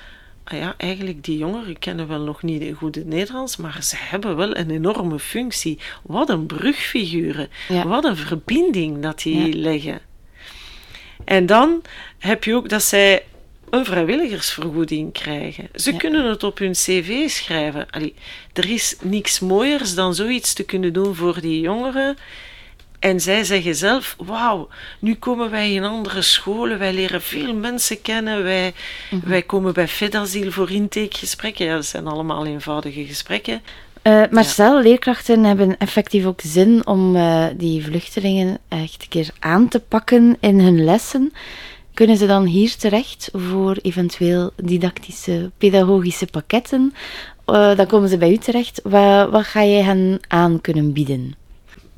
ah ja, eigenlijk die jongeren kennen wel nog niet een goede Nederlands, maar ze hebben wel een enorme functie. Wat een brugfiguren, Ja. wat een verbinding dat die Ja. leggen. En dan heb je ook dat zij een vrijwilligersvergoeding krijgen. Ze Ja. kunnen het op hun cv schrijven. Allee, er is niks mooiers dan zoiets te kunnen doen voor die jongeren. En zij zeggen zelf: Wauw, nu komen wij in andere scholen, wij leren veel mensen kennen, wij, wij komen bij FedAsiel voor intakegesprekken. Ja, dat zijn allemaal eenvoudige gesprekken. Eh, Marcel, leerkrachten hebben effectief ook zin om eh, die vluchtelingen echt een keer aan te pakken in hun lessen. Kunnen ze dan hier terecht voor eventueel didactische, pedagogische pakketten? Eh, dan komen ze bij u terecht. Wat, wat ga je hen aan kunnen bieden?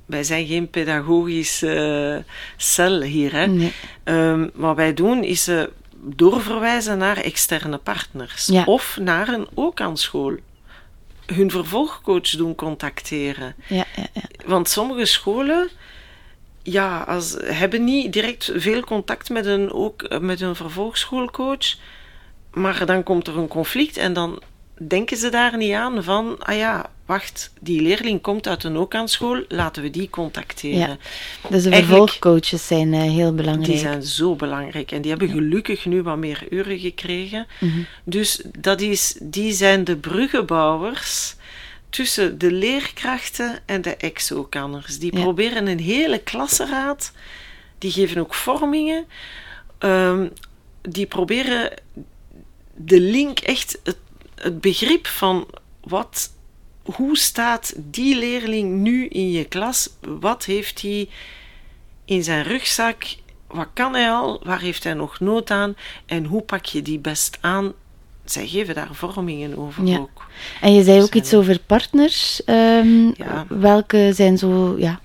Wij zijn geen pedagogische eh, cel hier. Hè. Nee. Ehm, wat wij doen is ze doorverwijzen naar externe partners Ja. of naar een ook aan school. Hun vervolgcoach doen contacteren. Ja, ja, ja. Want sommige scholen ja, als, hebben niet direct veel contact met een, ook, met een vervolgschoolcoach. Maar dan komt er een conflict en dan denken ze daar niet aan van, ah ja, wacht, die leerling komt uit een ook-aan-school, laten we die contacteren. Ja. Dus de vervolgcoaches zijn uh, heel belangrijk. Die zijn zo belangrijk en die hebben gelukkig nu wat meer uren gekregen. Mhm. Dus dat is, die zijn de bruggenbouwers tussen de leerkrachten en de exo-kanners. Die proberen een hele klassenraad, die geven ook vormingen, um, die proberen de link echt, het, het begrip van wat hoe staat die leerling nu in je klas? Wat heeft hij in zijn rugzak? Wat kan hij al? Waar heeft hij nog nood aan? En hoe pak je die best aan? Zij geven daar vormingen over ook. En je zei ook iets over partners. Um, ja. Welke zijn zo, ja,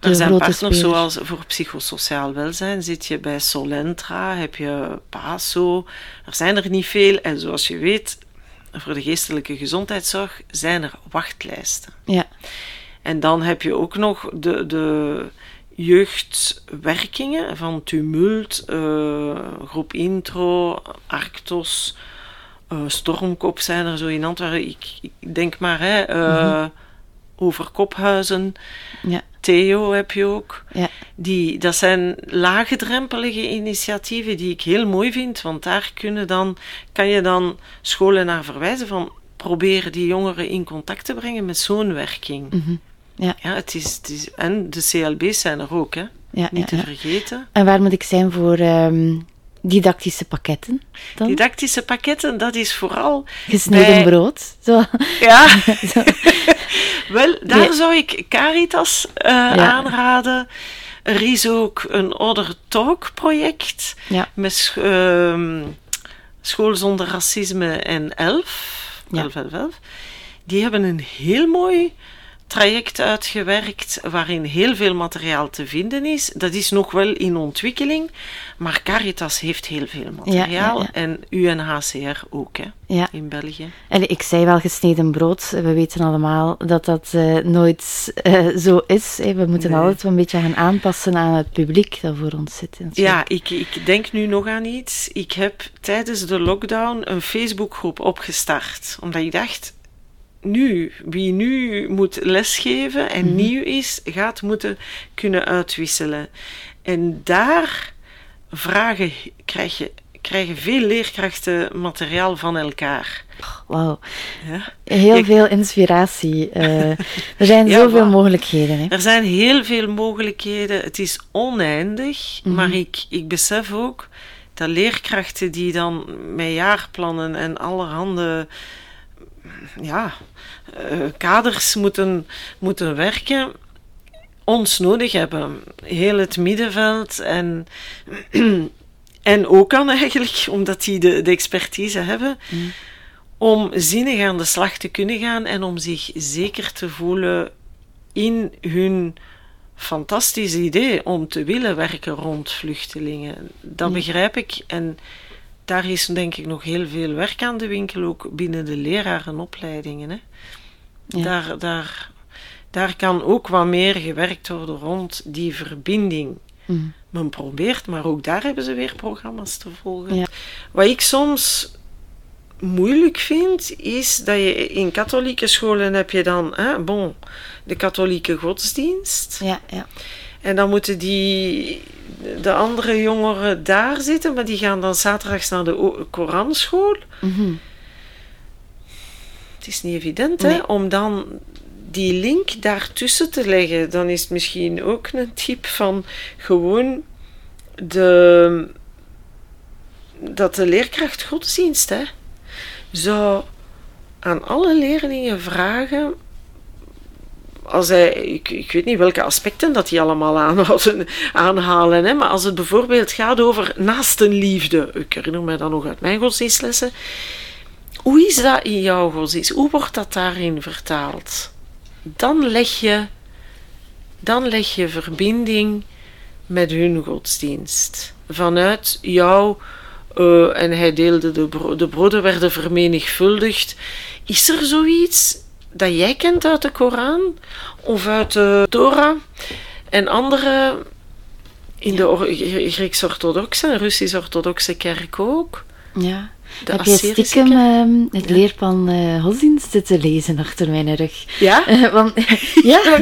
er zijn partners zoals voor psychosociaal welzijn zit je bij Solentra, heb je PASO. Er zijn er niet veel en zoals je weet voor de geestelijke gezondheidszorg zijn er wachtlijsten. Ja. En dan heb je ook nog de, de jeugdwerkingen van Tumult, uh, Groep Intro, Arctos, uh, Stormkop zijn er zo in Antwerpen. Ik, ik denk maar, hè, uh, mm over Kophuizen. Ja. Theo heb je ook. Ja. Die, dat zijn laagdrempelige initiatieven die ik heel mooi vind, want daar kunnen dan, kan je dan scholen naar verwijzen van proberen die jongeren in contact te brengen met zo'n werking. Mhm. Ja. Ja, het is, het is, en de CLB's zijn er ook, hè? Ja, niet te vergeten. En waar moet ik zijn voor ehm, didactische pakketten? Dan? Didactische pakketten, dat is vooral. Gesneden brood. Zo. Ja. zo. Wel, daar zou ik Caritas uh, aanraden. Er is ook een Other Talk project ja. met uh, School zonder Racisme en ELF. Ja. 11, 11, 11. Die hebben een heel mooi traject uitgewerkt waarin heel veel materiaal te vinden is. Dat is nog wel in ontwikkeling, maar Caritas heeft heel veel materiaal en UNHCR ook hè, in België. En ik zei wel gesneden brood. We weten allemaal dat dat uh, nooit uh, zo is. Hè. We moeten nee. altijd een beetje gaan aanpassen aan het publiek dat voor ons zit. Ja, ik, ik denk nu nog aan iets. Ik heb tijdens de lockdown een Facebookgroep opgestart, omdat ik dacht nu, wie nu moet lesgeven en Mhm. nieuw is, gaat moeten kunnen uitwisselen. En daar vragen, krijg je, krijgen veel leerkrachten materiaal van elkaar. Wauw. Ja? Heel Ik- veel inspiratie. eh, er zijn Ja, zoveel mogelijkheden. Hè. Er zijn heel veel mogelijkheden. Het is oneindig, Mhm. maar ik, ik besef ook dat leerkrachten die dan met jaarplannen en allerhande ja, kaders moeten, moeten werken, ons nodig hebben. Heel het middenveld en, en ook aan eigenlijk, omdat die de, de expertise hebben, Mhm. om zinnig aan de slag te kunnen gaan en om zich zeker te voelen in hun fantastisch idee om te willen werken rond vluchtelingen. Dat Ja. begrijp ik. En daar is denk ik nog heel veel werk aan de winkel, ook binnen de lerarenopleidingen. Hè. Ja. Daar, daar, daar kan ook wat meer gewerkt worden rond die verbinding. Mhm. Men probeert, maar ook daar hebben ze weer programma's te volgen. Ja. Wat ik soms moeilijk vind, is dat je in katholieke scholen heb je dan, hè, bon, de katholieke godsdienst. Ja, ja. En dan moeten die, de andere jongeren daar zitten, maar die gaan dan zaterdags naar de Koranschool. Mhm. Het is niet evident hè, om dan die link daartussen te leggen. Dan is het misschien ook een tip van gewoon de, dat de leerkracht godsdienst hè, zou aan alle leerlingen vragen. Als hij, ik, ik weet niet welke aspecten dat die allemaal aanhouden, aanhalen, hè, maar als het bijvoorbeeld gaat over naastenliefde, ik herinner me dat nog uit mijn godsdienstlessen, hoe is dat in jouw godsdienst? Hoe wordt dat daarin vertaald? Dan leg je, dan leg je verbinding met hun godsdienst. Vanuit jou, eh, en hij deelde de, bro- de broden werden vermenigvuldigd. Is er zoiets dat jij kent uit de Koran of uit de Torah en andere in de Grieks-orthodoxe en Russisch-orthodoxe kerk ook. Ja. De Heb je stiekem uh, het leerplan uh, godsdienst te lezen achter mijn rug? Ja? want, ja?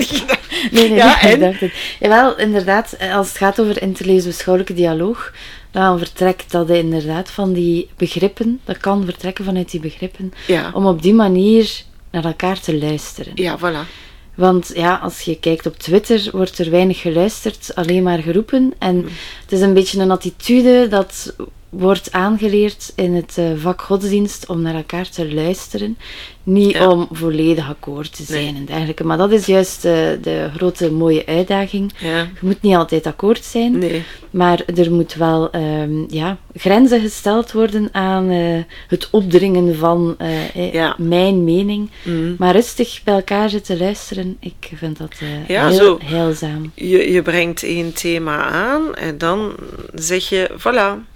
nee, nee, ja, nee, ik dacht het. Jawel, inderdaad, als het gaat over interleesbeschouwelijke dialoog, dan vertrekt dat inderdaad van die begrippen, dat kan vertrekken vanuit die begrippen, ja. om op die manier naar elkaar te luisteren. Ja, voilà. Want ja, als je kijkt op Twitter, wordt er weinig geluisterd, alleen maar geroepen. En mm. het is een beetje een attitude dat wordt aangeleerd in het uh, vak godsdienst om naar elkaar te luisteren. Niet om volledig akkoord te zijn en dergelijke. Maar dat is juist uh, de grote mooie uitdaging. Ja. Je moet niet altijd akkoord zijn. Nee. Maar er moet wel um, ja, grenzen gesteld worden aan uh, het opdringen van ja. mijn mening. Mm. Maar rustig bij elkaar zitten luisteren, ik vind dat ja, heel zo. heilzaam. Je, je brengt één thema aan en dan zeg je, voilà,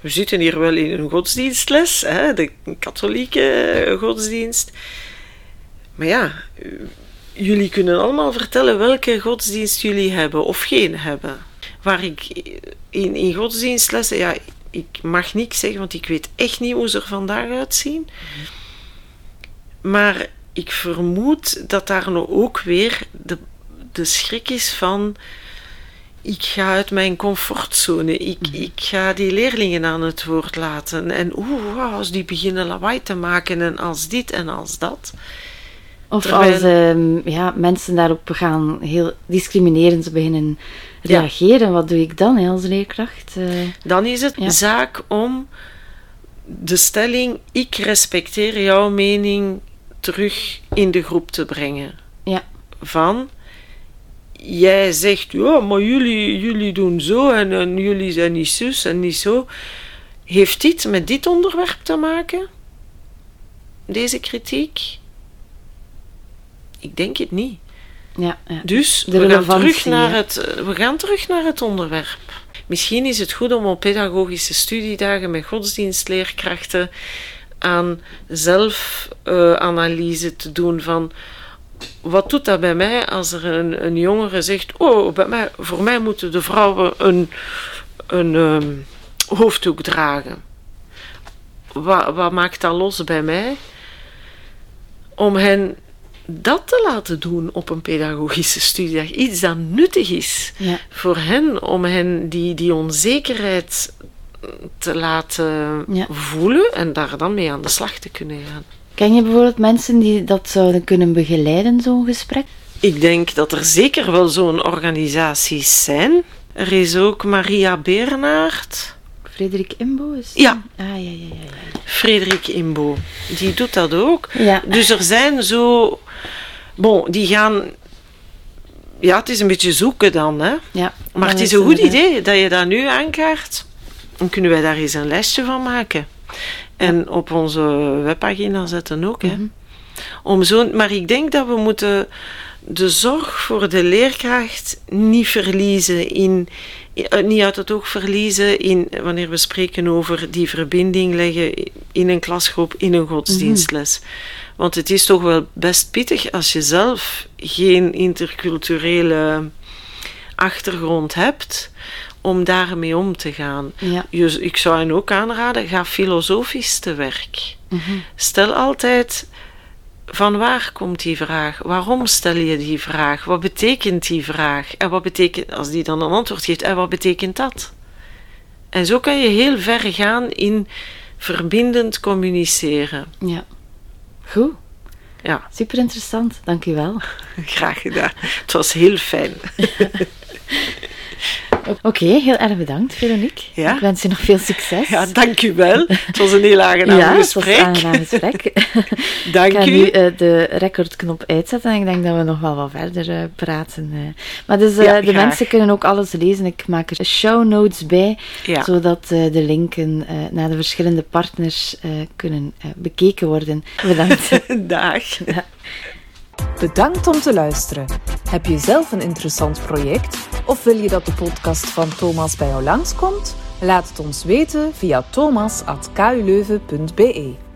we zitten hier wel in een godsdienstles, hè, de katholieke godsdienst. Maar ja, jullie kunnen allemaal vertellen welke godsdienst jullie hebben of geen hebben. Waar ik in, in godsdienstlessen, ja, ik mag niks zeggen, want ik weet echt niet hoe ze er vandaag uitzien. Maar ik vermoed dat daar nou ook weer de, de schrik is van ik ga uit mijn comfortzone. Ik, mhm. ik ga die leerlingen aan het woord laten. En oeh, als die beginnen lawaai te maken en als dit en als dat. Of als ehm, ja, mensen daarop gaan heel discriminerend beginnen reageren, wat doe ik dan als leerkracht? Uh, dan is het zaak om de stelling: ik respecteer jouw mening terug in de groep te brengen. Ja. Van jij zegt, ja, maar jullie, jullie doen zo en, en jullie zijn niet zus en niet zo. Heeft dit met dit onderwerp te maken? Deze kritiek? Ik denk het niet. Ja, ja. Dus we gaan, terug naar het, we gaan terug naar het onderwerp. Misschien is het goed om op pedagogische studiedagen met godsdienstleerkrachten aan zelfanalyse te doen van wat doet dat bij mij als er een, een jongere zegt: Oh, bij mij, voor mij moeten de vrouwen een, een um, hoofddoek dragen? Wat, wat maakt dat los bij mij? Om hen dat te laten doen op een pedagogische studiedag. Iets dat nuttig is ja. voor hen, om hen die, die onzekerheid te laten ja. voelen en daar dan mee aan de slag te kunnen gaan. Ken je bijvoorbeeld mensen die dat zouden kunnen begeleiden, zo'n gesprek? Ik denk dat er zeker wel zo'n organisaties zijn. Er is ook Maria Bernard. Frederik Imbo is? Ja. Ah, ja, ja, ja, ja. Frederik Imbo. Die doet dat ook. Ja. Dus er zijn zo... Bon, die gaan... Ja, het is een beetje zoeken dan, hè. Ja. Maar het is een goed idee dat je dat nu aankaart. Dan kunnen wij daar eens een lijstje van maken. En op onze webpagina zetten ook. Hè. Mhm. Om zo, maar ik denk dat we moeten de zorg voor de leerkracht niet verliezen in, eh, niet uit het oog verliezen in, wanneer we spreken over die verbinding leggen in een klasgroep, in een godsdienstles. Mhm. Want het is toch wel best pittig als je zelf geen interculturele achtergrond hebt, om daarmee om te gaan. Ja. Je, ik zou hen ook aanraden, ga filosofisch te werk. Mhm. Stel altijd van waar komt die vraag? Waarom stel je die vraag? Wat betekent die vraag? En wat betekent, als die dan een antwoord geeft, en wat betekent dat? En zo kan je heel ver gaan in verbindend communiceren. Ja. Goed. Ja. Super interessant, dank u wel. Graag gedaan. Het was heel fijn. Oké, heel erg bedankt, Veronique. Ja? Ik wens je nog veel succes. Ja, dank u wel. Het was een heel aangenaam ja, gesprek. Ja, het was een aangenaam gesprek. dank ik ga u. nu uh, de recordknop uitzetten en ik denk dat we nog wel wat verder uh, praten. Uh. Maar dus Ja, de mensen kunnen ook alles lezen. Ik maak er show notes bij, zodat de linken naar de verschillende partners kunnen bekeken worden. Bedankt. Dag. Bedankt om te luisteren. Heb je zelf een interessant project of wil je dat de podcast van Thomas bij jou langskomt? Laat het ons weten via thomas.kuleuven.be.